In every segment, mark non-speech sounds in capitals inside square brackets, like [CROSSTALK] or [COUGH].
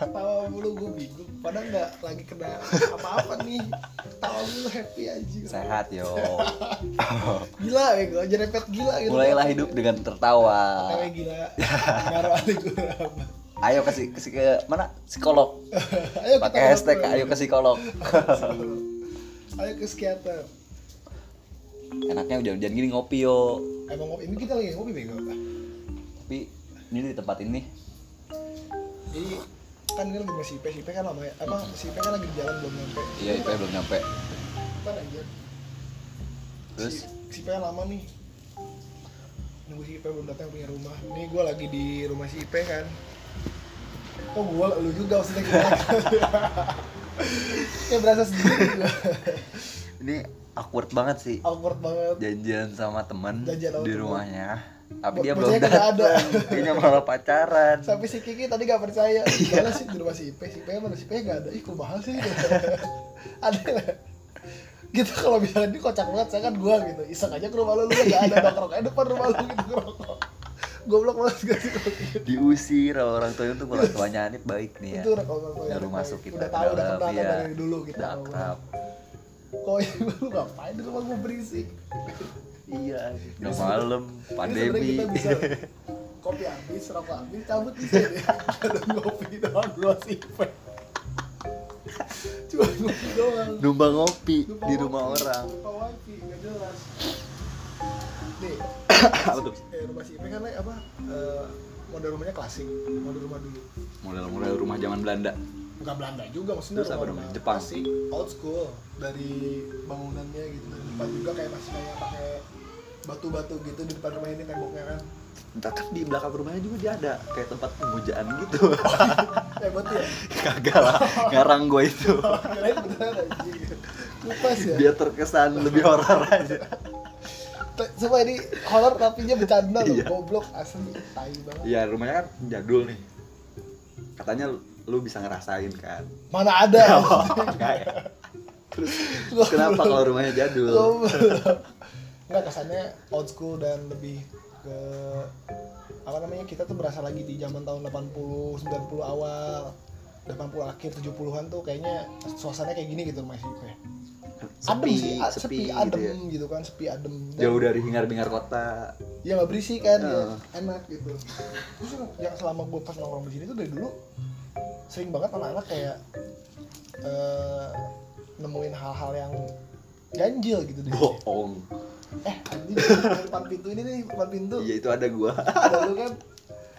Tawa mulu gue bingung. Padahal nggak lagi kena apa-apa nih. Tawa mulu happy aja. Sehat yo. [LAUGHS] Gila ya gue jerepet gila gitu. Mulailah hidup dengan tertawa. Kayak gila. Ngaruh alih gue ayo kasih kasih ke mana? Psikolog. [LAUGHS] Ayo pakai hashtag ngobrol. ayo ke psikolog. Ayo ke psikiater. Enaknya hujan-hujan gini ngopi yo emang ngopi ini kita lagi ngopi bego tapi ini di tempat ini. Jadi kan ini lagi masih IP IP kan lama ya. Emang si IP kan lagi di jalan belum nyampe. Iya itu belum nyampe. Aja terus? Si, si IP kan lama nih nunggu si IP belum datang punya rumah. Ini gue lagi di rumah si IP kan. Kok gue lu juga maksudnya? Gimana [LAUGHS] kayak berasa sendiri. Gue ini awkward banget sih. Awkward banget. Janjian sama teman Janjian di rumahnya. Tapi dia belum kagak ada. datang kayaknya malah pacaran. Sampai si Kiki tadi gak percaya. [LAUGHS] Gimana sih di rumah si IP si IP mana? Si IP gak ada. Ih kok mahal sih? [LAUGHS] Ada gitu kalau misalnya ini kocak banget saya kan gua gitu. Iseng aja ke rumah lu lu gak ada nongkrong aja depan rumah lu gitu ngerokok. Goblok banget gak sih. Diusir orang tuanya untuk orang tuanya Anit baik nih ya. Itu kalau kalau baru masuk kita udah tahu udah kenal iya. dari dulu gitu udah akrab kok ini [LAUGHS] lu ngapain di rumah gua berisik? Iya udah malam pandemi kita bisa [LAUGHS] kopi habis rokok habis cabut bisa deh [LAUGHS] ada ngopi doang gua si IP cuma ngopi doang. Numpang ngopi di rumah orang. lupa wifi nggak jelas. Nih. [COUGHS] Apa tuh? eh, rumah si Ipe kan like, apa? Eh, model rumahnya klasik model rumah dulu. Model-model rumah zaman Belanda nggak Belanda juga maksudnya Terus apa rumah, namanya? rumah Jepang? klasik old school. Dari bangunannya gitu. Dari depan juga kayak masih kayak pakai batu-batu gitu di depan rumah ini temboknya kan. Entah kan di belakang rumahnya juga dia ada kayak tempat pemujaan gitu. [LAUGHS] Buat ya? Kagak lah ngarang gue itu. [LAUGHS] Lupas ya? Biar terkesan lebih horor aja. Sumpah ini horor tapi nya bercanda loh, Iya. goblok asli, tai banget. ya rumahnya kan jadul nih. Katanya lu bisa ngerasain kan Mana ada? [LAUGHS] Enggak ya? terus kenapa kalau rumahnya jadul Goblok. Enggak kesannya old school dan lebih ke apa namanya kita tuh berasa lagi di zaman tahun 80 90 awal 80 akhir 70-an tuh kayaknya suasananya kayak gini gitu rumah si Ipe. Adem sih, a- sepi, gitu adem ya. gitu kan, sepi adem. Dan- jauh dari hingar-bingar kota ya nggak berisik kan ya, Heeh. enak gitu terus yang, yang selama gue pas nongkrong di sini tuh dari dulu sering banget anak-anak kayak eh, nemuin hal-hal yang ganjil gitu sini. bohong. Eh anjing depan pintu ini nih depan pintu. Iya itu ada gua. Ada lu kan?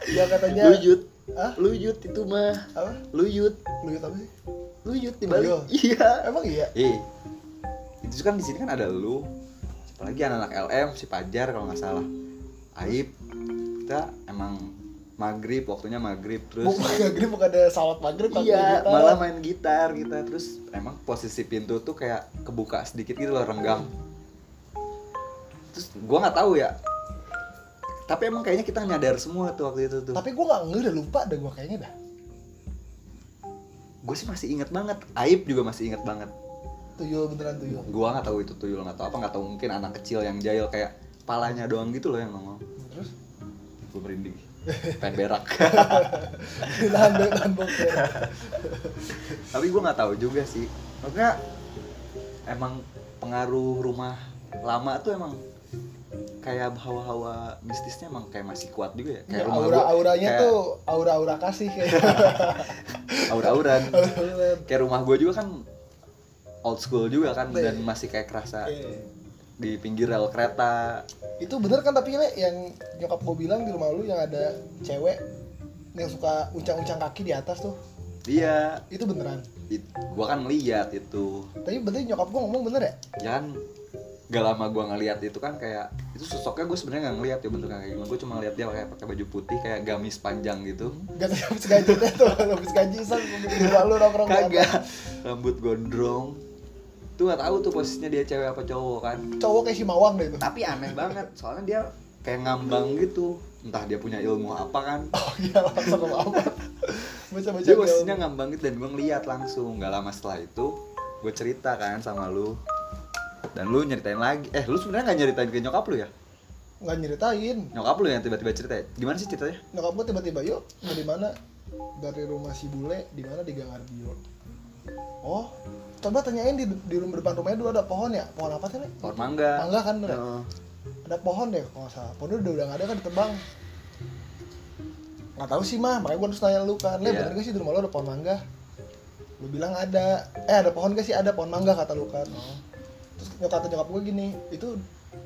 Ya katanya luyut. Hah? luyut itu mah. Apa? Luyut. Lu apa sih? Luyut di? Bali iya. Emang iya? Eh itu kan di sini kan ada lu. Apalagi anak-anak LM si Pajar kalau nggak salah. Aib. Kita emang maghrib waktunya maghrib terus bukan maghrib bukan ada salat maghrib iya kita- malah main gitar kita terus emang posisi pintu tuh kayak kebuka sedikit gitu loh renggang. Terus gua nggak tahu ya. Tapi emang kayaknya kita nyadar semua tuh waktu itu tuh. Tapi gue nggak ngerti udah lupa dah gue kayaknya dah. Gue sih masih inget banget Aib juga masih inget banget. Tuyul beneran tuyul. Gua nggak tahu itu tuyul nggak tahu apa nggak tahu mungkin anak kecil yang jahil kayak palanya doang gitu loh yang ngomong. Terus? Gue merinding pengen berak. [LAUGHS] Nahan nahan bokeh. Tapi gue nggak tahu juga sih. Maksudnya emang pengaruh rumah lama tuh emang kayak hawa-hawa mistisnya emang kayak masih kuat juga ya? Kayak Ya, rumah aura auranya kayak tuh aura aura kasih kayak [LAUGHS] aura-auran. Aura-aura. kayak rumah gue juga kan old school juga kan dan masih kayak kerasa. Eh, di pinggir rel kereta. Itu bener kan tapi le yang nyokap gue bilang di rumah lu yang ada cewek yang suka uncang-uncang kaki di atas tuh. Iya. Itu beneran? It- gua kan ngeliat itu. Tapi bener nyokap gue ngomong bener ya? Ya kan gak lama gua ngeliat itu kan kayak itu sosoknya gue sebenarnya nggak ngeliat ya bentuknya kayak gimana. Gue cuma ngeliat dia kayak pakai baju putih kayak gamis panjang gitu. Gak tau habis gaji tuh habis gaji rumah lu nongkrong kagak. Rambut gondrong tuh gak tahu tuh posisinya dia cewek apa cowok kan. Cowok kayak si mawang deh itu tapi aneh banget soalnya dia kayak ngambang gitu. Entah dia punya ilmu apa kan. [LAUGHS] Oh iya langsung apa baca baca dia posisinya ngambang gitu dan gue ngeliat langsung. Gak lama setelah itu gue cerita kan sama lu. Dan lu nyeritain lagi. Eh lu sebenarnya nggak nyeritain ke nyokap lu ya? Nggak nyeritain. Nyokap lu yang tiba-tiba cerita. Ya? gimana sih ceritanya? Nyokap gue tiba-tiba yuk di mana? Dari rumah si bule di mana? Di Gang Ardio. Oh coba tanyain di, di rumah depan rumahnya dulu ada pohon ya? Pohon apa sih nih pohon mangga. Mangga kan bener? Heeh. ada pohon deh kalau nggak salah. Pohonnya udah udah nggak ada kan ditebang nggak tahu sih mah. Makanya gue harus nanya lu kan. Le Iya. bener gak sih di rumah lu ada pohon mangga? Lu bilang ada. Eh ada pohon gak sih? Ada pohon mangga kata lu kan. Oh. terus nyokap nyokap gue gini itu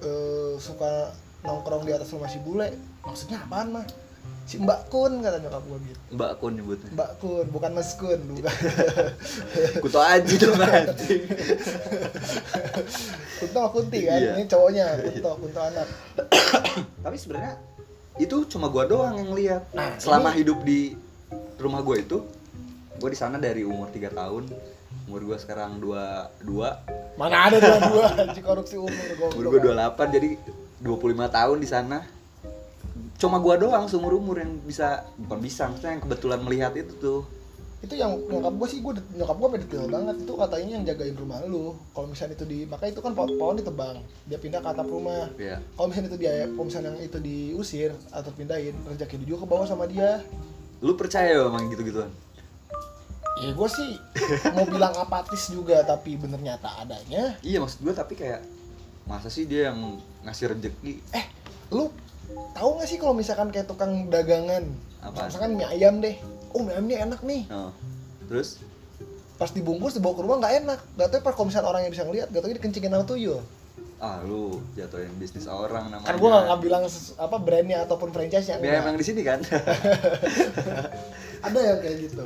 eh, suka nongkrong di atas rumah si bule. Maksudnya apaan mah si mbak kun kata nyokap gue gitu mbak kun nyebutnya. Mbak kun bukan mas kun bukan. [LAUGHS] Kuto aja dong [LAUGHS] anjing. Kunto sama kunti kan Iya. ini cowoknya kunto kunto anak. [COUGHS] Tapi sebenarnya itu cuma gua doang yang lihat. Nah, selama ini- hidup di rumah gua itu gua di sana dari umur 3 tahun umur gua sekarang 22 mana ada dua dua anjing korupsi umur umur goblok. gua 28 jadi 25 tahun di sana cuma gua doang seumur umur yang bisa bukan bisa maksudnya yang kebetulan melihat itu tuh. Itu yang nyokap gue sih gue nyokap gue detail banget. Itu katanya yang jagain rumah lu. Kalau misalnya itu di maka itu kan pohon, pohon ditebang. Dia pindah ke atap rumah. Ya kalau misalnya itu dia kalau misalnya yang itu diusir atau pindahin rezeki juga ke bawah sama dia. Lu percaya emang gitu gituan ya gue sih mau bilang apatis juga tapi bener nyata adanya. Iya maksud gua tapi kayak masa sih dia yang ngasih rezeki? Eh lu tahu nggak sih kalau misalkan kayak tukang dagangan Apaan? misalkan mie ayam deh oh mie ayam ini enak nih oh. terus pas dibungkus dibawa ke rumah nggak enak gak tau pas kalau misalnya orang yang bisa ngeliat gak tau dikencingin sama tuyul ah lu jatuhin bisnis orang namanya kan gue gak, nggak bilang apa brandnya ataupun franchise nya Ya emang di sini kan. [LAUGHS] ada yang kayak gitu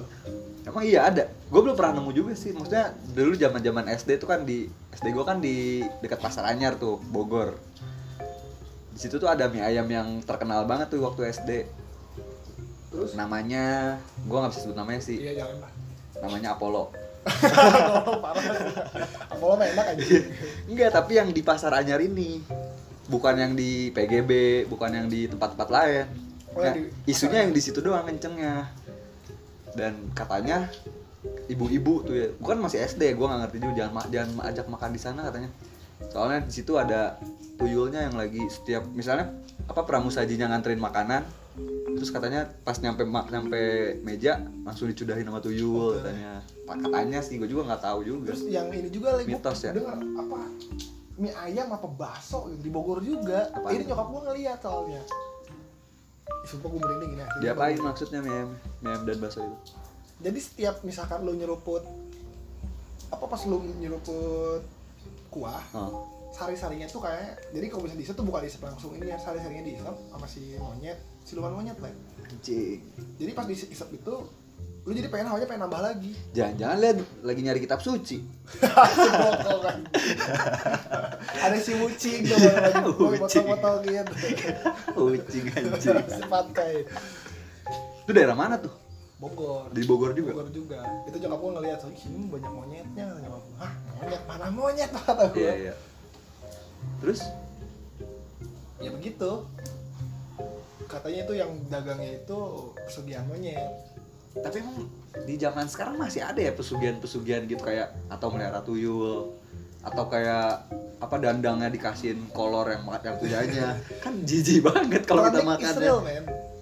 emang iya ada. Gue belum pernah nemu juga sih. Maksudnya dulu zaman-zaman SD tuh kan di SD gue kan di dekat Pasar Anyar tuh, Bogor. Di situ tuh ada mie ayam yang terkenal banget tuh waktu SD. terus Namanya, gue nggak bisa sebut namanya sih. iya jangan lah Namanya Apollo. Tolong, [LAUGHS] parah apa lo mah enak aja [LAUGHS] Enggak, tapi yang di Pasar Anyar ini. Bukan yang di PGB, bukan yang di tempat-tempat lain. Oh, Nah, di isunya yang di situ doang kencengnya. Dan katanya ibu-ibu tuh ya, bukan masih SD, gua nggak ngerti juga jangan jangan ajak makan di sana katanya. Soalnya di situ ada tuyulnya yang lagi setiap misalnya apa pramusajinya nganterin makanan, terus katanya pas nyampe nyampe meja langsung dicudahin sama tuyul Oke. katanya. Pak katanya sih, gue juga nggak tahu juga. terus yang ini juga lagi Mitos ya? dengar apa mie ayam apa bakso gitu di Bogor juga Apaan? ini nyokap gua ngeliat soalnya Sumpah gue merinding ini asli. Diapain maksudnya mie ayam, mie ayam dan bakso itu? Jadi setiap misalkan lu nyeruput apa pas lu nyeruput kuah Oh. sari-sarinya tuh kayak jadi kalau bisa diisep tuh bukan diisep langsung ini ya sari-sarinya diisep sama si monyet siluman monyet lah Anjing. jadi pas diisep itu lu jadi pengen hawanya pengen nambah lagi Jangan-jangan lihat lagi nyari kitab suci. Kan. ada si mucing tuh lagi gue Mucing. potong-potongin Kucing anjing. sifat kayak Itu daerah mana tuh? Bogor Di Bogor juga. Bogor juga itu nyokap gue ngeliat so, ini banyak monyetnya nyokap gue hah monyet mana [LAUGHS] monyet kata gue Iya, iya. Terus? Ya begitu. Katanya itu yang dagangnya itu pesugihan monyet. Tapi emang di zaman sekarang masih ada ya pesugihan-pesugihan gitu kayak atau melihara tuyul atau kayak apa dandangnya dikasihin kolor yang yang punyanya. [LAUGHS] Kan jijik banget kalau kita makan ya.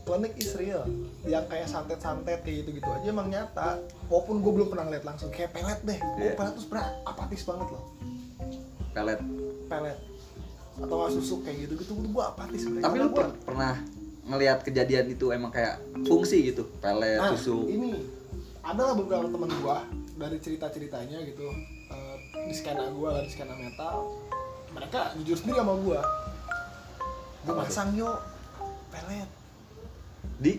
Klinik is real. Yang kayak santet-santet kayak gitu-gitu aja emang nyata. Walaupun gue belum pernah ngeliat langsung. Kayak pelet deh. Gue Iya. pelet tuh sebenernya apatis banget loh. Pelet. Pelet. Atau nggak susuk kayak gitu gitu gue apatis sebenernya tapi lu gua- per- pernah ngelihat kejadian itu emang kayak fungsi gitu? Pelet nah susu. ini. Ada lah beberapa teman gue dari cerita-ceritanya gitu. Eh, di skena gue lah di skena metal. Mereka jujur sendiri sama gue gue masang yuk pelet di?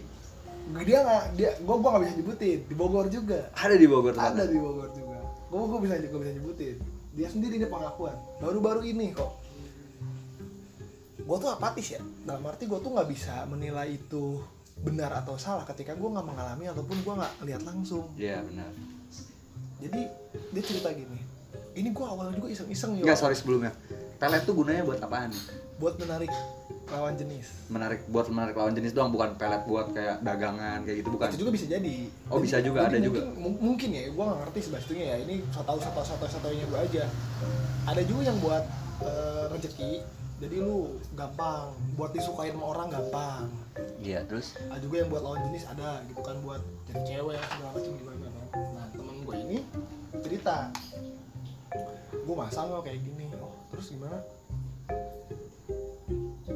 Dia nggak dia gue gue nggak bisa nyebutin. Di Bogor juga. Ada di Bogor ada sana. di Bogor juga. Gue gue bisa gue bisa nyebutin. Dia sendiri dia pengakuan. Baru-baru ini kok. Gue tuh apatis ya. Dalam arti gue tuh nggak bisa menilai itu benar atau salah ketika gue nggak mengalami ataupun gue nggak lihat langsung. Iya benar. jadi dia cerita gini. Ini gue awalnya juga iseng-iseng yo. Enggak sorry sebelumnya. Pelet tuh gunanya buat apaan? buat menarik lawan jenis. Menarik buat menarik lawan jenis doang, bukan pelet buat kayak dagangan kayak gitu bukan. itu juga bisa jadi. Oh, bisa juga, ada mungkin, juga. mung- mungkin ya gue nggak ngerti sebetulnya ya ini so tau tau so taunya gue aja. Ada juga yang buat eh, rezeki jadi lu gampang buat disukain sama orang gampang. Iya terus? Ada juga yang buat lawan jenis ada gitu kan buat jadi cewek segala macam gimana nah temen gue ini cerita. Gue masang lo kayak gini oh terus gimana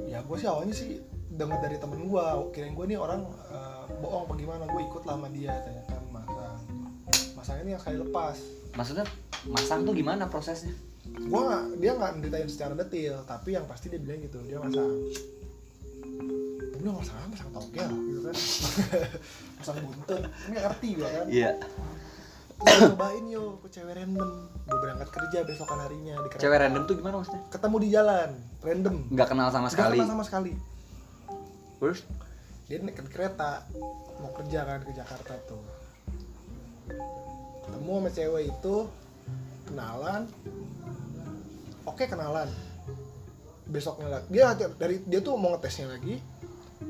ya gue sih awalnya sih dengar dari temen gue kirain gue nih orang eh, bohong apa gimana gue ikut lama dia tanya kan masang. Masang ini yang sekali lepas. Maksudnya masang tuh gimana prosesnya? Gue nggak dia nggak ceritain secara detail tapi yang pasti dia bilang gitu dia masang. Gue bilang masang masang togel gitu kan. [LAUGHS] Masang buntut. Ini nggak ngerti gue kan. Iya [COUGHS] cobain yo ke cewek random. Gue berangkat kerja besokan harinya di kereta. cewek random tuh gimana maksudnya? Ketemu di jalan random. Nggak kenal sama Nggak sekali. kenal sama sekali. Terus? Dia naik ke kereta mau kerja kan ke Jakarta tuh. Ketemu sama cewek itu kenalan. Oke kenalan. Besoknya lagi dia dari dia tuh mau ngetesnya lagi.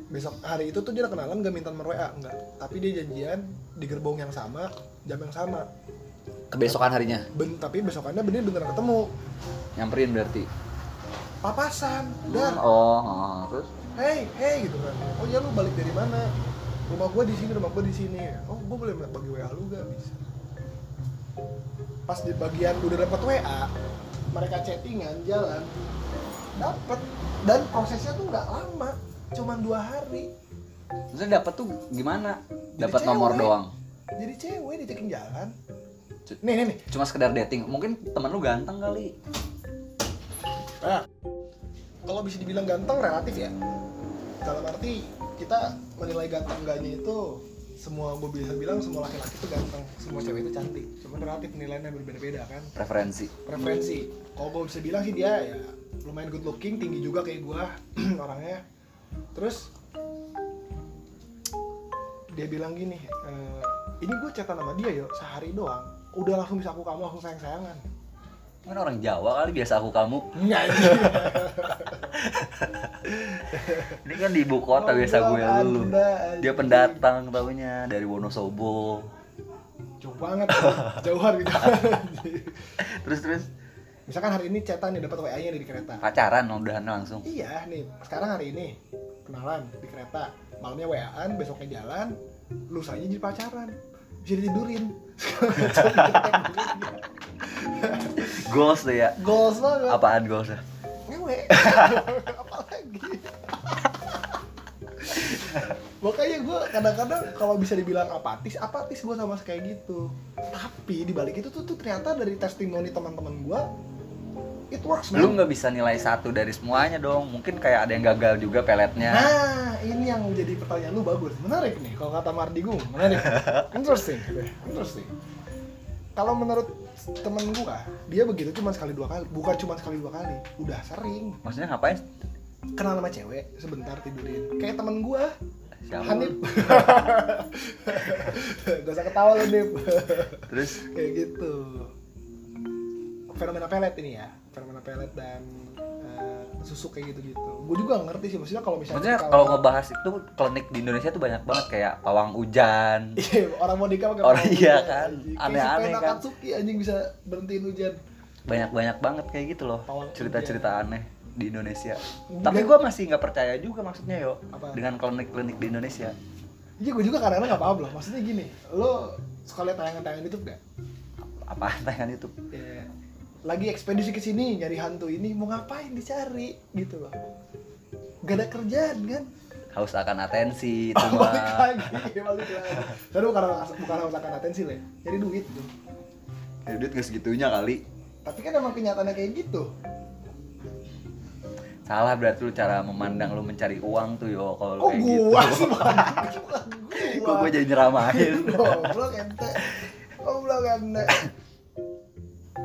Besok hari itu tuh dia kenalan gak minta nomor WA enggak tapi dia janjian di gerbong yang sama jam yang sama. Kebesokan harinya. Ben, tapi besokannya bener bener ketemu. Nyamperin berarti? Papasan dan oh, oh, terus? Hey hey gitu kan. Oh ya lu balik dari mana? Rumah gua di sini rumah gua di sini. Oh gua boleh bagi WA lu gak bisa. Pas di bagian udah dapat WA mereka chattingan jalan. Dapat dan prosesnya tuh nggak lama. Cuman dua hari. Maksudnya dapat tuh gimana? Dapat nomor doang jadi cewek dicekin jalan C- nih nih nih cuma sekedar dating mungkin teman lu ganteng kali Nah, kalau bisa dibilang ganteng relatif ya. Dalam arti kita menilai ganteng enggaknya itu semua gue bisa bilang semua laki-laki itu ganteng, semua cewek itu cantik. Cuman relatif penilaiannya berbeda-beda kan. preferensi Preferensi. Kalau gue bisa bilang sih dia ya lumayan good looking, tinggi juga kayak gue [CLEARS THROAT] orangnya. Terus dia bilang gini, e, ini gue chatan sama dia yo sehari doang, udah langsung bisa aku kamu langsung sayang sayangan. kan orang Jawa kali biasa aku kamu. Enggak [LAUGHS] ini kan di ibu kota biasa gue lu. Dia pendatang taunya dari Wonosobo. Jauh banget jauhan gitu [LAUGHS] terus terus? Misalkan hari ini cetan nih dapat WA nya di kereta. Pacaran udahan langsung. Iya nih. Sekarang hari ini kenalan di kereta. Malamnya WA-an besoknya jalan lusanya jadi pacaran bisa ditidurin [LAUGHS] goals tuh ya. Goals banget. Apaan goalsnya ngewe. [LAUGHS] Apalagi? Makanya gue kadang-kadang kalau bisa dibilang apatis apatis gue sama kayak gitu. Tapi dibalik itu tuh, tuh ternyata dari testimoni teman-teman gue it works lu man. nggak bisa nilai satu dari semuanya dong. Mungkin kayak ada yang gagal juga peletnya. Nah ini yang jadi pertanyaan lu bagus. Menarik nih kalau kata Mardigung menarik. [LAUGHS] Interesting. Interesting. Kalau menurut temen gua dia begitu cuma sekali dua kali bukan cuma sekali dua kali. Udah sering. Maksudnya ngapain? Kenal sama cewek sebentar tidurin. Kayak temen gua siapa? Hanif. [LAUGHS] [LAUGHS] Lu? gak usah ketawa lu Nip. Terus? Kayak gitu. Fenomena pelet ini ya pelet dan eh, susuk kayak gitu gitu gue juga ngerti sih maksudnya kalau misalnya maksudnya kalau ngebahas itu klinik di Indonesia tuh banyak banget kayak pawang hujan. [LAUGHS] Iya, orang mau nikah pakai Orang iya kan, aneh-aneh Pena kan. Katsuki anjing bisa berhentiin hujan. Banyak banyak banget kayak gitu loh Pawang cerita cerita aneh di Indonesia. Tapi gua masih nggak percaya juga maksudnya yo Apa? dengan klinik klinik di Indonesia. Iya gue juga kadang-kadang nggak paham loh maksudnya gini lo suka lihat tayangan-tayangan YouTube gak? apa tayangan itu Ya, lagi ekspedisi ke sini nyari hantu ini mau ngapain dicari? Gitu loh. Gak ada kerjaan kan? Haus akan atensi [LAUGHS] itu Oh, balik mah. Lagi balik lagi bukan bukan harus akan atensi lah ya. cari duit tuh Ya, duit nggak segitunya kali. Tapi kan emang kenyataannya kayak gitu. Salah berarti lu cara memandang lu mencari uang tuh yo kalau oh kayak gua gitu. sih bukan bukan [LAUGHS] kok gua? Gua jadi nyeramahin goblok ente. Goblok ente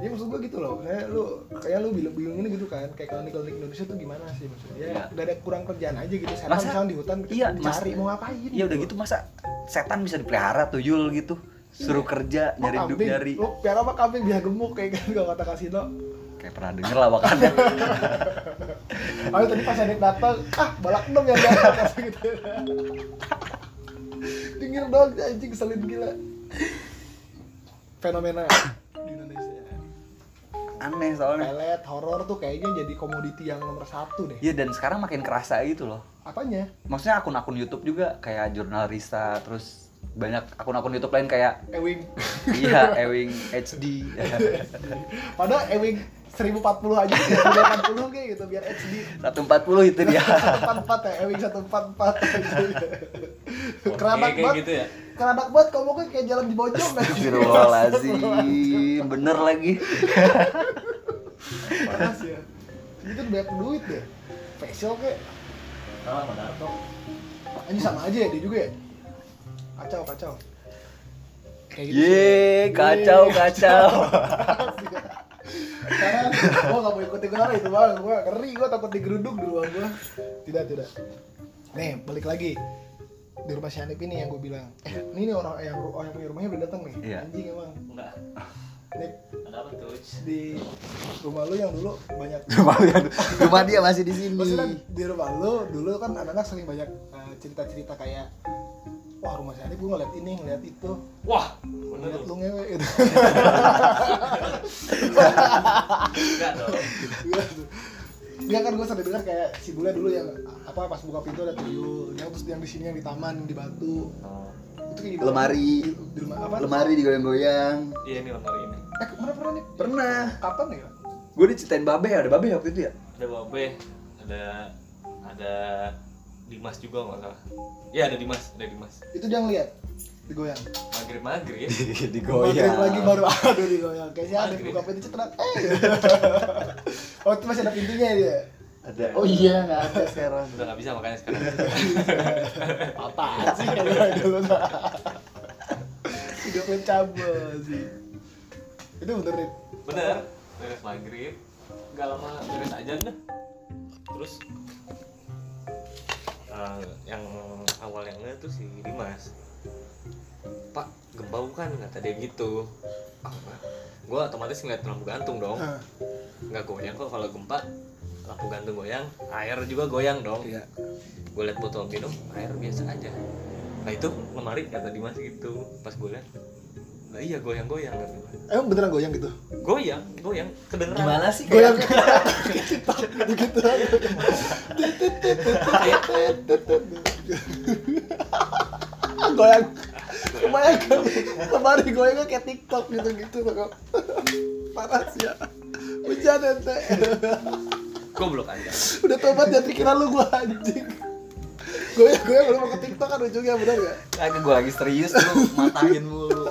ya maksud gue gitu loh. Kayak lu kayak lu bilang bingung ini gitu kan. Kayak klinik klinik Indonesia tuh gimana sih maksudnya? Ya Iya. udah ada kurang kerjaan aja gitu. Setan Masa- di hutan iya, mas- mau ngapain Iya udah gitu. masa setan bisa dipelihara tuyul gitu. Suruh kerja Oh, nyari duit nyari lu piara apa kambing? Biar gemuk kayak kan gak kata kasino. Kayak pernah denger lah makanya [LAUGHS] ayo tadi pas ada datang ah balak dong yang di atas gitu. [LAUGHS] Pinggir dong anjing keselin gila. Fenomena di Indonesia aneh soalnya. Pelet horor tuh kayaknya jadi komoditi yang nomor satu deh. Iya dan sekarang makin kerasa gitu loh. Apanya? Maksudnya akun-akun YouTube juga kayak jurnal Risa terus banyak akun-akun YouTube lain kayak Ewing. Iya [LAUGHS] Ewing HD [LAUGHS] padahal Ewing 1040 aja 1080 kayak gitu biar HD 140 itu dia. [LAUGHS] 144 ya Ewing 144 kerabat banget. gitu ya kerabat banget ngomongnya kayak jalan di bojong kan Astagfirullahaladzim. Bener lagi. Panas ya. Itu banyak duit deh. Facial kayak. Salah sama Darto ini sama aja ya dia juga ya? Kacau kacau. Kayak gitu Ye, kacau kacau. [LAUGHS] Karena gua gak mau ikutin gara itu bang, gua ngeri, gua takut digeruduk di rumah gua. Tidak tidak. Nih balik lagi di rumah si Hanif ini yang gue bilang. Eh ini nih orang yang orang yang punya rumahnya udah datang nih. Iya. Anjing emang. enggak Nih ada apa tuh di rumah lu yang dulu banyak. [LAUGHS] rumah [LAUGHS] rumah dia masih di sini Maksudnya di rumah lu dulu kan anak-anak sering banyak eh, cerita-cerita kayak Wah rumah si Hanif gue ngeliat ini, ngeliat itu wah bener Ngeliat lu ngewe gitu [LAUGHS] enggak dong Dia kan gue sering dengar kayak si bule dulu yang apa pas buka pintu ada tuyul, yang terus yang di sini yang di taman di batu. oh. Itu kayak gimana? Lemari. Di, di rumah apa? lemari digoyang-goyang iya ini lemari ini Eh ke mana pernah nih? pernah Kapan ya? gue diceritain babe ada babe waktu itu ya ada babe ada ada Dimas juga nggak salah iya ada Dimas ada Dimas Itu dia ngeliat digoyang. maghrib maghrib [LAUGHS] Maghrib lagi baru [LAUGHS] aduh digoyang. Kayaknya ada buka pintu cetrak. Eh. [LAUGHS] oh itu masih ada pintunya dia. ada Oh iya nggak ada sekarang. udah nggak bisa makanya sekarang Apa sih kalau dulu Hidupnya cabul sih. Itu bener nih. bener beres maghrib nggak lama beres aja dah terus eh, yang awal yang tuh si Dimas Pak gempa bukan kata dia gitu. Ah, gue otomatis ngeliat lampu gantung dong. Nggak goyang kok kalau gempa. Lampu gantung goyang air juga goyang dong. Iya. gue liat botol minum air biasa aja. Nah itu lemari kata Dimas gitu. Pas gue liat lah iya goyang goyang kata gua. Emang beneran goyang gitu? goyang goyang. Kedengeran. Gimana sih Goyang. kayak gitu. [LAUGHS] Gitu. [LAUGHS] Goyang Lemari goyangnya kayak tiktok gitu-gitu tuh Panas ya. Hujan ente goblok aja Udah tobat ya pikiran lu gua anjing. Goyang-goyang udah mau ke tiktok kan ujungnya bener gak? Kagak gue lagi serius lu matahin mulu.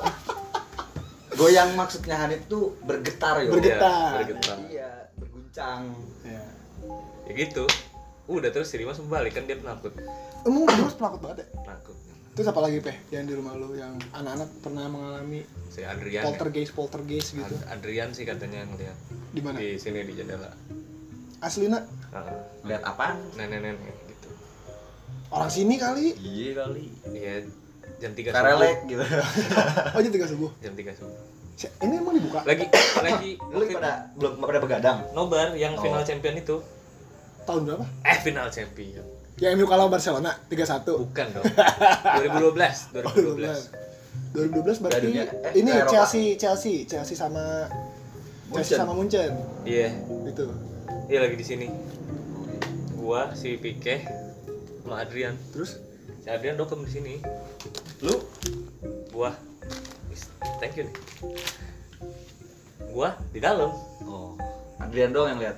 Goyang maksudnya Hanif tuh bergetar yo. Bergetar. Iya, bergetar. Iya berguncang. Ya ya gitu. Udah terus si Dimas balik kan dia penakut. Emang dulu penakut banget ya? penakut Terus apa lagi Peh yang di rumah lu yang anak-anak pernah mengalami si Adrian poltergeist poltergeist gitu? Ad- Adrian sih katanya ngeliat Di mana? di sini di jendela Aslina Heeh. lihat apaan nenek-nenek gitu orang sini kali. iya kali iya jam 3 karelek gitu [LAUGHS] Oh jam tiga subuh. jam 3 subuh Ini emang dibuka? lagi [COUGHS] lagi lu pada belum pada begadang nobar yang Oh. final champion itu Tahun berapa? eh final champion Yang MU kalah Barcelona 3-1. bukan dong. 2012 2012. 2012 berarti dunia- eh, ini Eropa. Chelsea Chelsea Chelsea sama Chelsea Munchen. sama Munchen. 2012 iya. Itu. iya lagi di sini. Gua si Pique sama Adrian. Terus? Si Adrian dokem di sini. Lu? Gua. Wis, thank you nih. Gua di dalam. Oh Adrian doang yang lihat.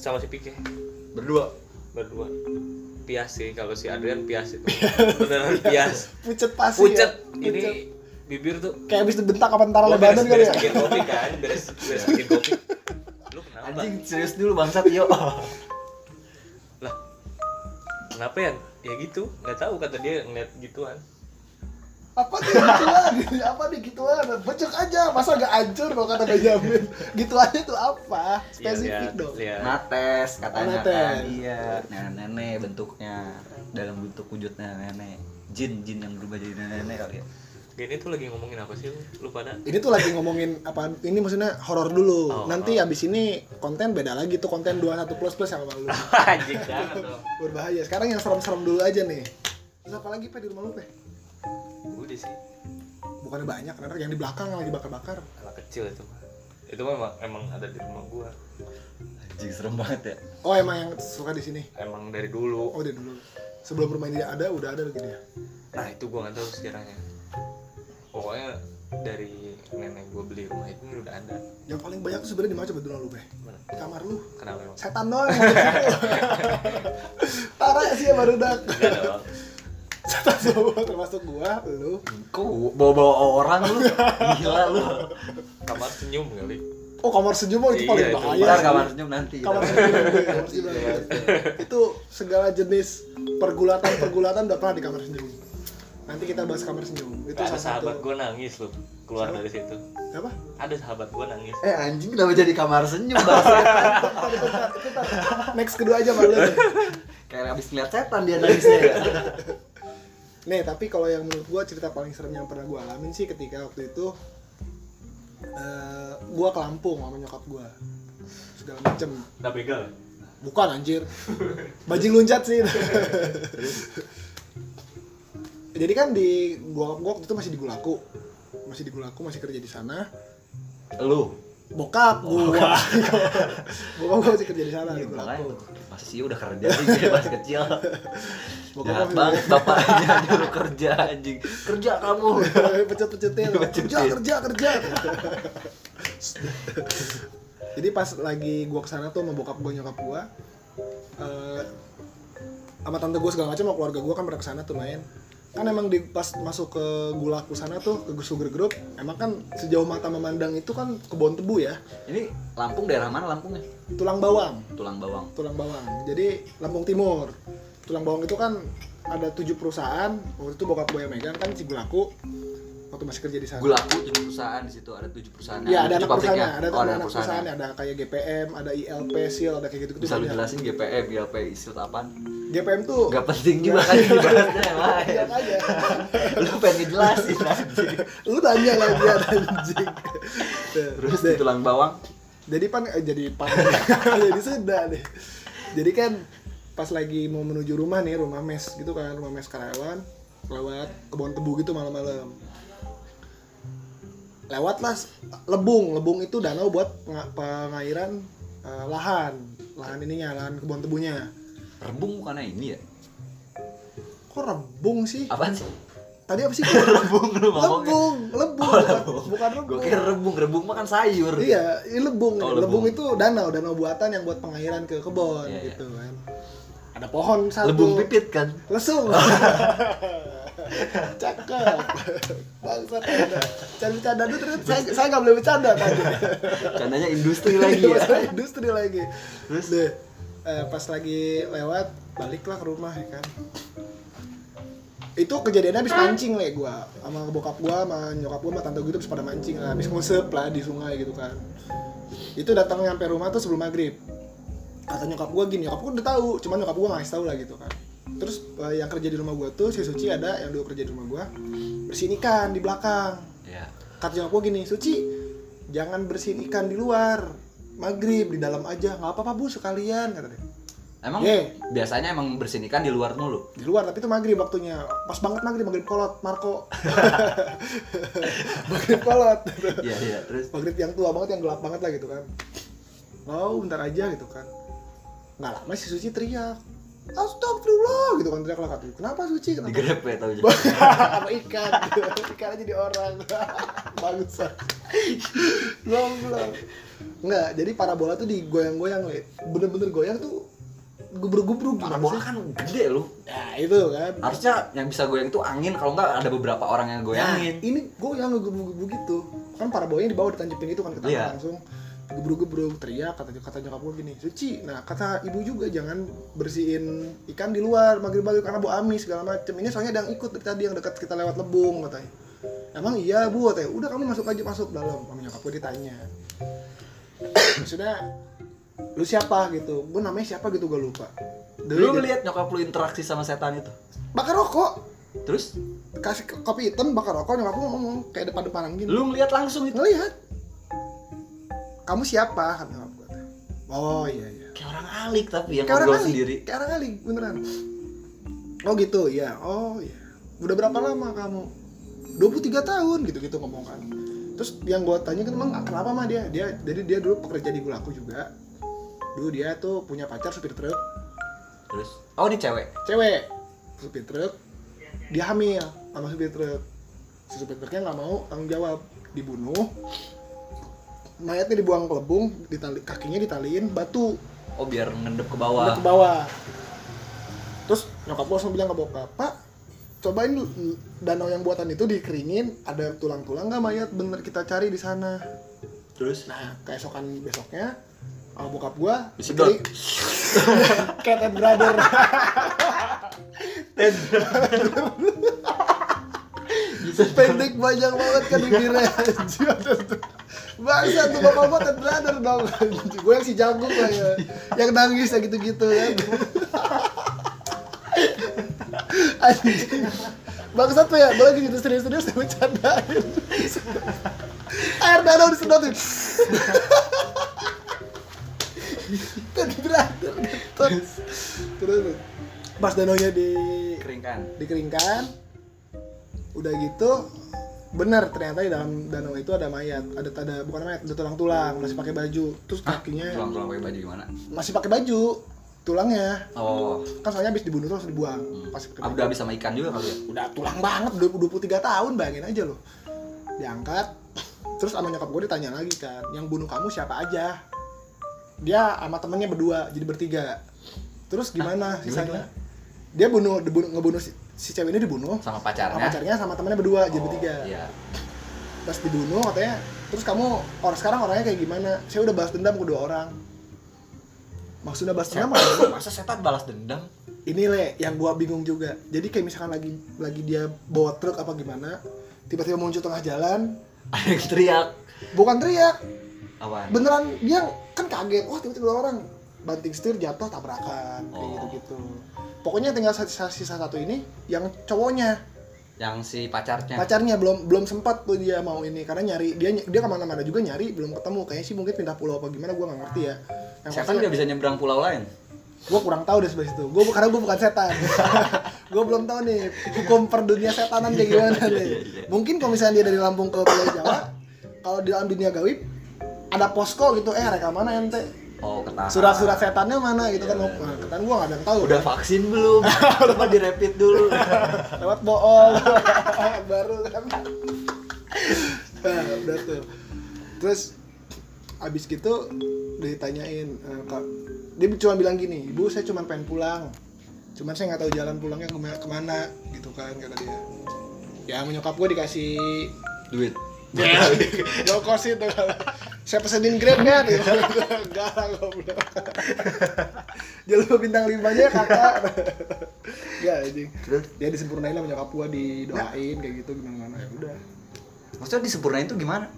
Sama si Pique. Berdua? Berdua pias sih kalau si Adrian pias itu. [LAUGHS] Beneran pias. Pucet pasti pucet ya. ini bibir tuh. Kayak habis dibentak apa gua lebaran kali beres ya. bikin kopi kan beres beres bikin kopi. [LAUGHS] Lu kenapa? Anjing serius dulu bangsat yo. [LAUGHS] Lah kenapa ya? Ya gitu nggak tahu kata dia ngeliat gituan Apa nih gituan? [LAUGHS] apa nih gituan? Becek aja, masa gak hancur kalau kata Benjamin? [LAUGHS] Gitu aja tuh apa? Spesifik Iya, dong. lihat. nates katanya Nates. kan iya nenek-nenek bentuknya dalam bentuk wujud nenek jin jin yang berubah jadi nenek kali ya Gini tuh lagi ngomongin apa sih lu, lu pada Ini tuh lagi ngomongin apa? Ini maksudnya horor dulu. Oh, Nanti oh. abis ini konten beda lagi tuh konten 21 plus plus sama lu. [LAUGHS] anjing dong Berbahaya. Sekarang yang serem-serem dulu aja nih. Terus apa lagi pe di rumah lu pe? Udah sih. Bukannya banyak, karena yang di belakang yang lagi bakar-bakar. anak kecil itu mah. Itu memang emang ada di rumah gua. Anjing serem banget ya. oh emang yang suka di sini? Emang dari dulu. Oh dari dulu. Sebelum rumah ini ada udah ada lagi dia nah itu gua nggak tahu sejarahnya. Pokoknya dari nenek gua beli rumah itu udah ada. Yang paling banyak tuh sebenarnya di mana? Coba dulu lu beh di kamar lu. Kenapa emang setan doang [LAUGHS] parah sih ya baru dak Semua termasuk gua lu. Kok bawa-bawa orang lu? [LAUGHS] Gila lu. kamar senyum kali. Oh kamar senyum oh, itu Iya, paling itu bahaya Ntar kamar senyum nanti. kamar senyum gue, kamar senyum itu segala jenis pergulatan pergulatan udah pernah di kamar senyum. Nanti kita bahas kamar senyum. Itu ada sahabat gua nangis loh keluar dari situ. Apa ada sahabat gua nangis. Eh anjing kenapa jadi kamar senyum [LAUGHS] next kedua aja malu Kayak abis ngeliat setan dia nangisnya. ya. [LAUGHS] nih tapi kalau yang menurut gua cerita paling serem yang pernah gua alamin sih ketika waktu itu eh gua ke Lampung sama nyokap gua. Segala macem. Udah begal? Bukan anjir. Bajing luncat sih. Jadi kan di gua, gua waktu itu masih di Gulaku. Masih di Gulaku masih kerja di sana. Lu. Bokap gua. [LAUGHS] Bokap. Gua masih kerja di sana Iya, makanya Gulaku masih sih udah kerja aja masih kecil. bokap Jahat banget bapaknya nyuruh kerja anjing. Kerja kamu. [LAUGHS] pecut-pecutin. Kerja kerja kerja. Jadi pas lagi gua ke sana tuh sama bokap gua nyokap gua eh, sama tante gua segala macam sama keluarga gua kan pernah ke sana tuh main kan emang di pas masuk ke gulaku sana tuh ke Sugar Group emang kan sejauh mata memandang itu kan kebun tebu ya. Ini Lampung daerah mana Lampungnya? tulang bawang. Tulang bawang. tulang bawang. Jadi Lampung Timur. Tulang bawang itu kan ada tujuh perusahaan. Waktu itu bokap gue yang megang kan si gulaku waktu masih kerja di sana Gulaku tujuh perusahaan di situ ada tujuh perusahaan. Iya ada tujuh anak pabriknya. ada, oh, anak perusahaan, perusahaan. ada kayak GPM, ada ILP, SIL, ada kayak gitu-gitu. Bisa lu jelasin GPM, GLP, istilah apaan? GPM tuh Gak penting juga kan dibahasnya yang lain. Aja. [LAUGHS] Lu pengen ngejelasin [LAUGHS] anjing. Lu tanya lagi ya anjing. Terus di tulang bawang jadi pan eh, jadi pan [LAUGHS] jadi sudah deh. Jadi kan pas lagi mau menuju rumah nih, rumah mes gitu kan, rumah mes karyawan lewat kebun tebu gitu malam-malam. Lewatlah lebung, lebung itu danau buat penga- pengairan eh, lahan, lahan ininya, lahan kebun tebunya. rebung bukannya ini ya? Kok rebung sih? Apaan sih? Tadi apa sih? [LAUGHS] rebung lu lebung, lebung, Oh, bukan, lebung. bukan rebung. Gue kira rebung, rebung makan sayur. Iya, ini lebung. Oh, lebung. lebung. itu danau, danau buatan yang buat pengairan ke kebun Iya, iya. gitu kan. Ada pohon satu. Lebung pipit kan? Lesung. [LAUGHS] Cakep. Bangsat Anda. Jangan bercanda dulu terus saya saya nggak boleh bercanda tadi. Candanya industri lagi ya. Masalah industri lagi. Terus? Deh, eh, pas lagi lewat baliklah ke rumah ya kan. Itu kejadiannya habis mancing le gua sama bokap gua sama nyokap gua sama tante gua itu habis pada mancing lah, habis ngusep lah di sungai gitu kan. Itu datang nyampe rumah tuh sebelum maghrib. Kata nyokap gua gini, nyokap gua udah tahu, cuman nyokap gua nggak tahu lah gitu kan. Terus eh, yang kerja di rumah gua tuh si Suci ada yang dulu kerja di rumah gua bersihin ikan di belakang Ya. kata nyokap gue gini Suci jangan bersihin ikan di luar maghrib di dalam aja nggak apa-apa bu sekalian kata dia Emang Ye. biasanya emang bersihin ikan di luar mulu. di luar tapi itu maghrib waktunya pas banget maghrib maghrib kolot Marco [LAUGHS] maghrib kolot Iya, iya. Terus maghrib yang tua banget yang gelap banget lah gitu kan oh bentar aja gitu kan nggak lama si Suci teriak Astagfirullah gitu kan teriak lah kenapa Suci? Kenapa? Digrep ya tau [LAUGHS] juga. sama ikan? [LAUGHS] Ikan aja di orang. [LAUGHS] Bangsa belum belum nggak jadi parabola tuh digoyang-goyang le. Bener-bener goyang tuh gubruk-gubruk Parabola kan gede loh. ya itu kan. Harusnya yang bisa goyang itu angin kalau enggak ada beberapa orang yang nah, goyangin. ini goyang gubruk-gubruk gitu. Kan parabolanya di bawah ditancepin itu kan ke Iya. langsung gebruk-gebruk teriak kata kata nyokap gue gini suci. Nah kata ibu juga jangan bersihin ikan di luar maghrib maghrib karena bau amis segala macem. Ini soalnya ada yang ikut dari tadi yang dekat kita lewat lebung katanya. Emang iya bu katanya. Udah kamu masuk aja masuk dalam. Sama nyokap gue ditanya. Maksudnya lu siapa? Gitu. Gue namanya siapa? Gitu gue lupa. Dari Lu ngeliat nyokap lu interaksi sama setan itu. bakar rokok. Terus? Kasih kopi hitam bakar rokok nyokap gue ngomong kayak depan-depanan gini. Lu ngeliat langsung itu. ngelihat kamu siapa? kata nyokap gue oh iya iya. Kayak orang alik tapi yang kayak orang sendiri. kayak orang kali beneran. Oh gitu iya. Oh iya. Udah berapa lama kamu? 23 tahun gitu gitu ngomong kan. Terus yang gue tanya kan emang kenapa mah dia dia jadi dia dulu pekerja di Gulaku juga. Dulu dia tuh punya pacar supir truk. Terus? Oh ini cewek? Cewek. Supir truk. Dia hamil sama supir truk. Si supir truknya nggak mau tanggung jawab. Dibunuh mayatnya dibuang ke lebung ditali, kakinya ditaliin batu. Oh biar ngendep ke bawah. Ke bawah. Terus nyokap gue langsung bilang ke bokap pak cobain danau yang buatan itu dikeringin ada tulang-tulang nggak mayat? Bener kita cari di sana. Terus? Nah keesokan besoknya sama bokap gue Disedot. cat [LAUGHS] and brother [LAUGHS] [LAUGHS] pendek banyak banget kan bibirnya Bangsa tuh bapak gua Ted Brother dong. Gue yang si jagung lah ya. Yang nangis ya gitu-gitu kan. Anjing. Bangsa tuh ya, gue lagi gitu serius-serius saya bercandain Air danau disedotin Ted Brother Terus Terus Pas danaunya di keringkan. dikeringkan udah gitu benar ternyata di dalam danau itu ada mayat. Ada ada bukan mayat ada tulang tulang masih pakai baju. Terus kakinya tulang tulang pakai baju gimana? masih pakai baju tulangnya. Oh. Kan soalnya habis dibunuh terus dibuang. Hmm. pas pakai Ah, baju. udah habis sama ikan juga kali ya? Udah tulang banget udah 23 tahun bayangin aja loh. Diangkat terus sama nyokap gue ditanya lagi kan yang bunuh kamu siapa aja? Dia sama temennya berdua jadi bertiga. Terus gimana gimana, sisanya? dia bunuh, dibunuh ngebunuh si, cewek ini dibunuh. Sama sama pacarnya pacarnya sama temennya berdua jadi Oh, bertiga. iya. Pas dibunuh katanya terus kamu orang sekarang orangnya kayak gimana? Saya udah balas dendam ke dua orang. Maksudnya balas dendam apa? masa setan balas dendam? Ini le yang gua bingung juga. Jadi kayak misalkan lagi lagi dia bawa truk apa gimana tiba-tiba muncul tengah jalan. Ada yang teriak. Bukan teriak. Apaan? Beneran dia kan kaget. Wah tiba-tiba dua orang. Banting setir jatuh tabrakan. Kayak Oh. gitu-gitu pokoknya tinggal sisa, sisa satu ini yang cowoknya. Yang si pacarnya. Pacarnya belum belum sempat tuh dia mau ini karena nyari dia dia ke mana-mana juga nyari belum ketemu. Kayaknya sih mungkin pindah pulau apa gimana gua nggak ngerti ya. Yang setan nggak bisa nyebrang pulau lain? Gue kurang tahu deh sebelah situ gue karena gue bukan setan. [LAUGHS] Gue belum tahu nih hukum per dunia setanan kayak gimana Iya, nih. mungkin kalau misalnya dia dari Lampung ke Pulau Jawa kalau di dalam dunia gaib ada posko gitu. Eh reka mana ente oh ketahan. Surat-surat setannya mana gitu kan? Iya. nah, ketan gue nggak ada yang tahu. Udah vaksin belum? [LAUGHS] Coba direpit dulu. [LAUGHS] Lewat bool [LAUGHS] baru kan. Nah, udah tuh. Terus abis gitu ditanyain kak dia cuma bilang gini ibu saya cuma pengen pulang. Cuman saya nggak tahu jalan pulangnya ke mana, ke mana gitu kan kata dia. Ya menyokap gue dikasih duit ya low cost itu. Saya pesenin grab [LAUGHS] kan gitu. enggak lah goblok jalur bintang limanya kakak. Ya anjing. Terus? Dia disempurnain lah menyokap gua didoain kayak gitu gimana gimana ya udah. Maksudnya disempurnain tuh gimana?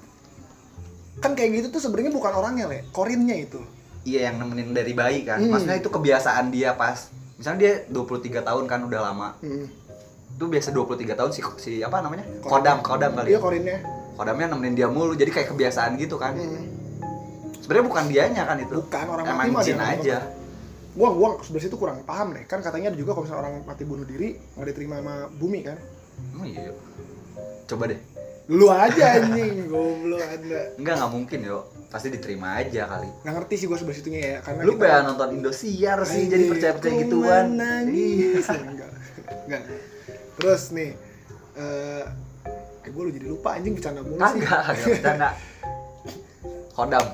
Kan kayak gitu tuh sebenarnya bukan orangnya le. Korinnya itu. Iya yang nemenin dari bayi kan. Hmm. maksudnya itu kebiasaan dia pas misalnya dia 23 tahun kan udah lama. Hmm. itu biasa 23 tahun si si apa namanya? Kodam kodam kali iya ya korinnya kodamnya nemenin dia mulu jadi kayak kebiasaan gitu kan. Hmm. sebenarnya bukan dianya kan itu. Bukan orang mati emang mah jin aja. gua gua sebelah situ kurang paham deh. Kan katanya ada juga kalau misalnya orang mati bunuh diri nggak diterima sama bumi kan? Oh iya yuk. coba deh. Lu aja anjing [LAUGHS] goblok anda enggak nggak mungkin yo pasti diterima aja kali. Nggak ngerti sih gua sebelah situnya ya karena lu pengen nonton Indosiar sih jadi percaya percaya gituan. Iya. nangis enggak enggak. Terus nih eh eh gue lu jadi lupa anjing bercanda mulu sih. Kagak kagak [LAUGHS] bercanda. Kodam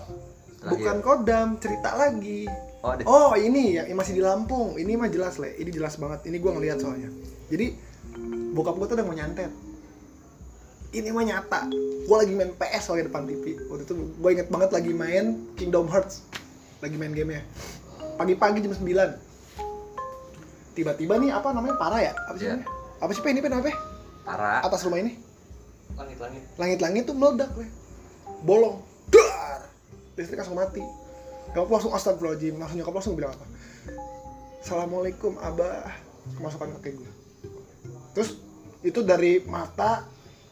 Terakhir. bukan kodam cerita lagi. Oh, ada- oh ini ya yang masih di Lampung. Ini mah jelas le. Ini jelas banget. Ini gua ngeliat soalnya. Jadi bokap gua tuh udah mau nyantet. Ini mah nyata. Gua lagi main PS soalnya depan TV waktu itu gua inget banget lagi main Kingdom Hearts. Lagi main gamenya. Pagi-pagi jam 9 tiba-tiba nih apa namanya parah ya? Apa sih Iya. namanya? Apa sih Pe? ini Pe, namanya Pe? atas rumah ini langit-langit. Langit-langit tuh meledak le bolong. Dar! Listrik langsung mati. Nyokap langsung astagfirullahaladzim. Langsung nyokap langsung bilang apa? Assalamualaikum abah. Kemasukan kakek gue terus itu dari mata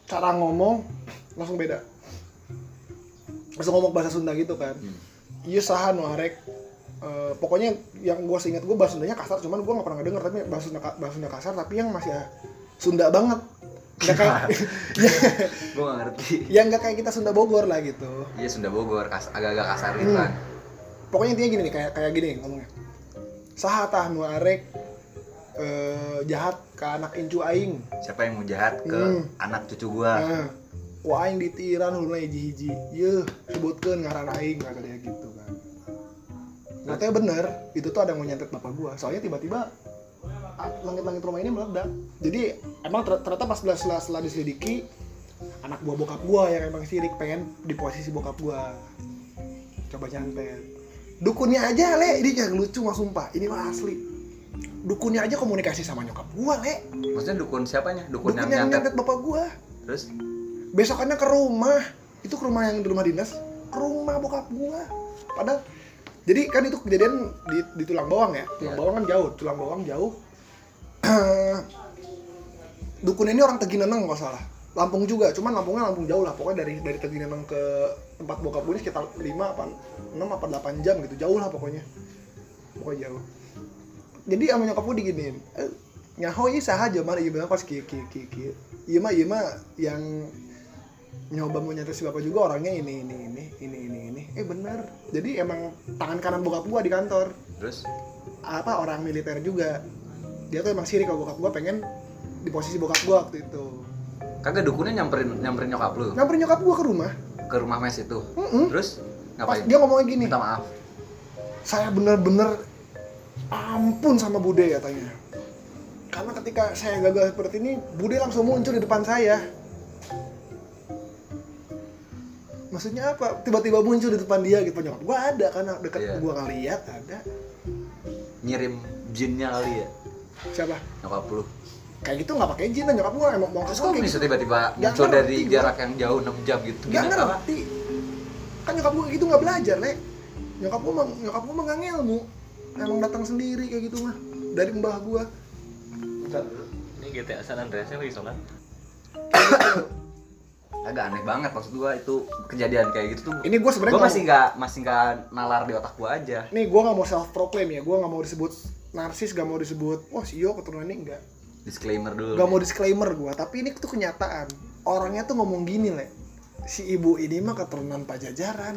cara ngomong langsung beda. Langsung ngomong bahasa Sunda gitu kan. Hmm. iya saha nu arek. Eh, pokoknya yang gue seingat gue bahasa Sundanya kasar cuman gue gak pernah denger tapi bahasa Sunda, bahasa Sunda kasar tapi yang masih Sunda banget nggak kayak [LAUGHS] ya, gue gak ngerti. Ya nggak kayak kita Sunda Bogor lah gitu. Iya Sunda Bogor kas- agak-agak kasar gitu Hmm. kan pokoknya intinya gini nih kayak kayak gini ngomongnya. Saha tah nu arek eh, jahat ke anak incu aing? Siapa yang mau jahat ke Hmm. anak cucu gua? Nah ku aing ditiran huluna hiji-hiji yeuh sebutkeun ngaran aing kata dia gitu kan. Katanya bener, itu tuh ada yang mau nyantet bapak gua. Soalnya tiba-tiba langit-langit rumah ini meledak. Jadi emang ter- ternyata pas setelah, setelah, setelah diselidiki, anak buah bokap gua yang emang sirik pengen di posisi bokap gua. Coba nyantet. Dukunnya aja, Le. Ini yang lucu mah sumpah. Ini mah asli. Dukunnya aja komunikasi sama nyokap gua, Le. maksudnya dukun siapanya dukun, Dukun yang yang nyantet nyantet bapak gua. terus besokannya ke rumah itu ke rumah yang di rumah dinas ke rumah bokap gua padahal jadi kan itu kejadian di, di tulang bawang ya tulang Iya. bawang kan jauh tulang bawang jauh [CLEARS THROAT] dukun ini orang Tegineneng nggak salah. Lampung juga cuman Lampungnya Lampung jauh lah. Pokoknya dari dari Tegineneng ke tempat bokap gue ini sekitar 5 apa 6 apa 8 jam gitu. Jauh lah pokoknya. Pokoknya jauh. Jadi sama nyokap gue diginiin eh, nyaho iya saha aja mana iya bilang pas kieu kieu kieu kieu iya mah iya mah yang nyoba mau nyantet si bapak juga orangnya ini ini ini ini ini ini. Eh bener. Jadi emang tangan kanan bokap gua di kantor. Terus? Apa orang militer juga dia tuh emang sirik kalau bokap gua pengen di posisi bokap gua waktu itu. Kagak dukunnya nyamperin nyamperin nyokap lu? Nyamperin nyokap gua ke rumah. Ke rumah mes itu? Mm-mm. terus pas ngapain? dia ngomongnya gini. Minta maaf? Saya bener-bener ampun sama Bude katanya. Karena ketika saya gagal seperti ini Bude langsung muncul di depan saya. Maksudnya apa? Tiba-tiba muncul di depan dia gitu. Nyokap gua ada karena dekat Iya. gua ngeliat ada. Nyirim jinnya kali ya siapa? Nyokap lu. Kayak gitu nggak pakai izin lah nyokap gua emang mau terus kok bisa tiba-tiba muncul dari gua. jarak yang jauh 6 jam gitu? Nggak Gimana? ngerti. Kan nyokap gua kayak gitu nggak belajar le nyokap gua mah nyokap gua mah nggak ngelmu emang datang sendiri kayak gitu mah dari mbah gua. Bentar, ini GTA San Andreas lagi sholat [COUGHS] agak aneh banget maksud gua itu kejadian kayak gitu tuh. Ini gua sebenarnya gua masih nggak masih nggak nalar di otak gua aja. Nih gue nggak mau self proclaim ya. Gue nggak mau disebut narsis gak mau disebut. Wah si Yo keturunan ini enggak. Disclaimer dulu gak mau disclaimer gue tapi ini tuh kenyataan. Orangnya tuh ngomong gini le si ibu ini mah keturunan pajajaran.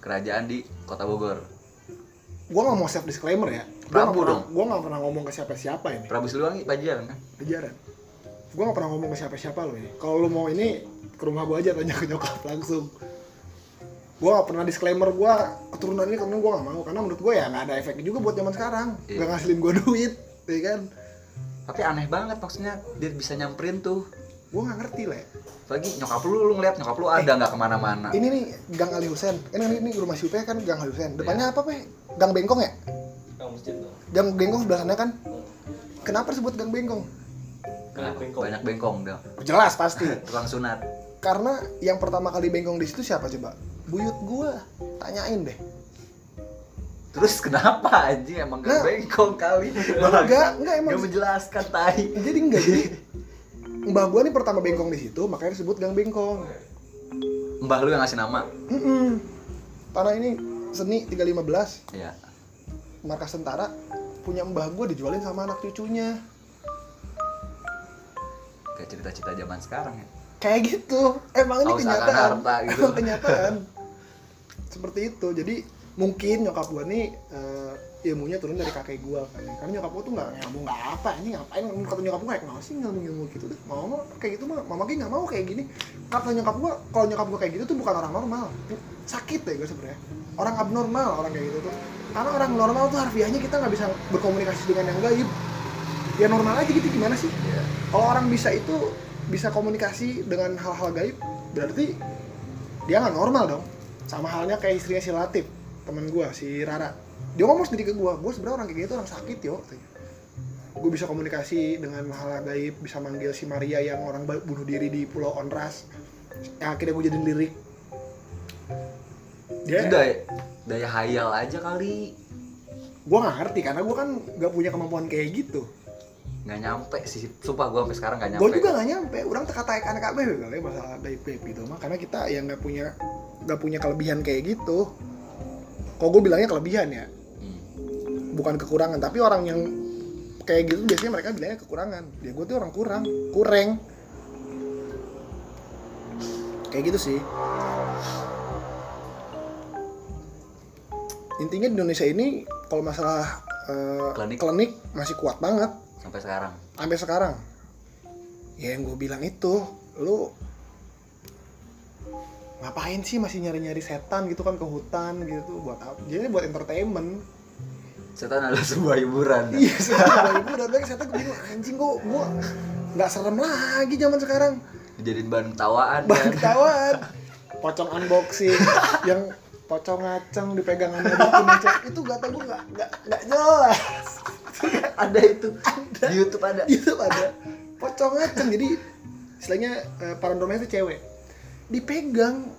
Kerajaan di kota Bogor. Gue nggak mau self disclaimer ya. Prabu dong. gue nggak pernah ngomong ke siapa siapa ini. Prabu Siliwangi pajajaran kan? Pajajaran. Gue nggak pernah ngomong ke siapa siapa lo ini. Kalau lo mau ini ke rumah gue aja tanya ke nyokap langsung gue gak pernah disclaimer gue keturunan ini keturunan gue gak mau. Karena menurut gue ya nggak ada efeknya juga buat zaman sekarang. Iya. gak ngasilin gue [LAUGHS] duit ya kan? Tapi aneh banget maksudnya dia bisa nyamperin tuh. Gue nggak ngerti le. Lagi nyokap lu lu ngeliat nyokap lu ada nggak ke mana-mana. ini nih gang Ali Husen kan ini, ini rumah Syupe kan gang Ali Husen depannya apa pe? Gang Bengkong ya? Kang masjid dong gang Bengkong sebelah sana kan? Kenapa disebut gang Bengkong? Kenapa bengkok? banyak bengkong dong. Jelas pasti. [LAUGHS] Tukang sunat. Karena yang pertama kali bengkong di situ siapa coba buyut gua. Tanyain deh. Terus kenapa anjing? Emang gak Nah. bengkong kali? Enggak enggak emang Gak menjelaskan tai. Jadi enggak jadi [LAUGHS] mbah gua nih pertama bengkong di situ makanya disebut gang bengkong. Mbah lu yang ngasih nama? Mm-mm. tanah ini seni 315 ya markas tentara punya mbah gua dijualin sama anak cucunya. Kayak cerita-cerita zaman sekarang ya kayak gitu. Emang ini kenyataan. harta [LAUGHS] gitu. emang kenyataan. Seperti itu. Jadi mungkin nyokap gua nih eh, ilmunya turun dari kakek gua kan. Karena nyokap gua tuh nggak ilmu nggak apa ini ngapain? Kata nyokap gua kayak kenapa sih ilmu ilmu gitu? Deh mau mau kayak gitu mah mama nggak mau kayak gini. Kata nyokap gua kalau nyokap gua kayak gitu tuh bukan orang normal. Sakit deh gua sebenarnya. Orang abnormal orang kayak gitu tuh. Karena orang normal tuh harfiahnya kita nggak bisa berkomunikasi dengan yang gaib. Ya normal aja gitu gimana sih? Iya. kalau orang bisa itu bisa komunikasi dengan hal-hal gaib berarti dia nggak normal dong. Sama halnya kayak istrinya si Latif temen gue si Rara. Dia ngomong sendiri ke gue gue sebenarnya orang kayak gitu orang sakit yo gue bisa komunikasi dengan hal gaib bisa manggil si Maria yang orang bunuh diri di Pulau Onras. Yang akhirnya gue jadi lirik. Itu dia daya, daya hayal aja kali. Gue nggak ngerti karena gue kan nggak punya kemampuan kayak gitu nggak nyampe sih sumpah gua sampai sekarang nggak nyampe. gue juga nggak nyampe. Orang teka-teka anak kabeh kali ya masalah gaib gaib itu mah karena kita yang nggak punya nggak punya kelebihan kayak gitu. Kok gue bilangnya kelebihan ya? Hmm. bukan kekurangan tapi orang yang kayak gitu biasanya mereka bilangnya kekurangan. Ya gue tuh orang kurang kurang kayak gitu sih. Intinya di Indonesia ini kalau masalah eh, Klinik. klinik masih kuat banget sampai sekarang? Sampai sekarang? Ya yang gue bilang itu lu ngapain sih masih nyari-nyari setan gitu kan ke hutan gitu buat apa jadi buat entertainment. Setan adalah sebuah hiburan. [LAUGHS] Iya setan ibu dan baik setan gue bingung anjing gue gue nggak serem lagi zaman sekarang. Dijadiin bahan ketawaan bahan kan? ketahuan [LAUGHS] pocong unboxing yang pocong ngaceng dipegang sama ngaceng itu gak tau gue nggak nggak nggak jelas [LAUGHS] ada itu. Di YouTube ada. Itu ada. Pocong ngaceng jadi istilahnya eh, paranormal itu cewek. Dipegang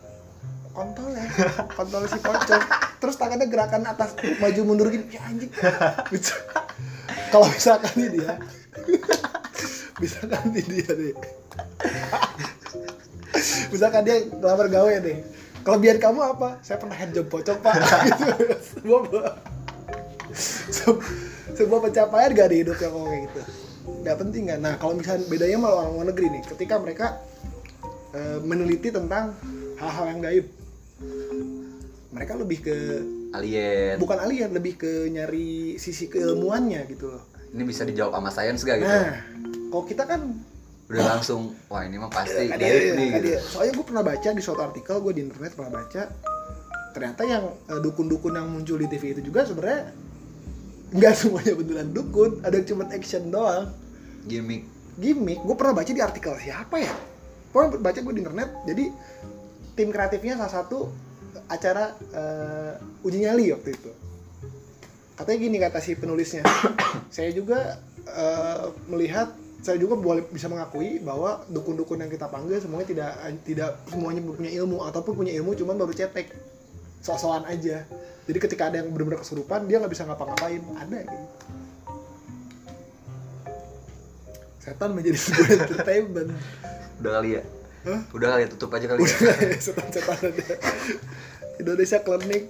kontolnya [LAUGHS] kontol si pocong. Terus tangannya gerakan atas maju mundur gini ya anjing. Kalau misalkan ini dia. Misalkan ini dia deh. Misalkan dia ngelamar gawe deh. Kelebihan kamu apa? Saya pernah handjob pocong pak. [LAUGHS] Gitu. Sebuah pencapaian gak di hidupnya kalau kayak gitu. Nggak penting kan? Nah kalau misalnya bedanya sama orang luar negeri nih ketika mereka eh, meneliti tentang hal-hal yang gaib mereka lebih ke alien. bukan alien lebih ke nyari sisi keilmuannya gitu loh. Ini bisa dijawab sama sains gak gitu? Nah kalau kita kan udah langsung wah ini mah pasti gaib nih gitu. soalnya gue pernah baca di suatu artikel gue di internet pernah baca ternyata yang eh, dukun-dukun yang muncul di TV itu juga sebenarnya nggak semuanya beneran dukun ada yang cuma action doang. Gimmick. Gimmick. Gue pernah baca di artikel siapa ya? Pernah baca gue di internet. Jadi tim kreatifnya salah satu acara eh, uji nyali waktu itu. Katanya gini kata si penulisnya. [COUGHS] Saya juga eh, melihat saya juga boleh bisa mengakui bahwa dukun-dukun yang kita panggil semuanya tidak tidak semuanya punya ilmu ataupun punya ilmu cuman baru cetek. Sok-sokan aja jadi ketika ada yang benar-benar kesurupan dia nggak bisa ngapa-ngapain. Ada gitu. Setan menjadi sebuah [LAUGHS] entertainment. Udah kali ya? Hah? udah kali ya? Tutup aja kali ya? Udah [LAUGHS] setan-setan ada. Indonesia klinik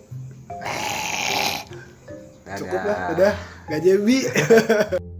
cukup lah udah gak jebi [LAUGHS]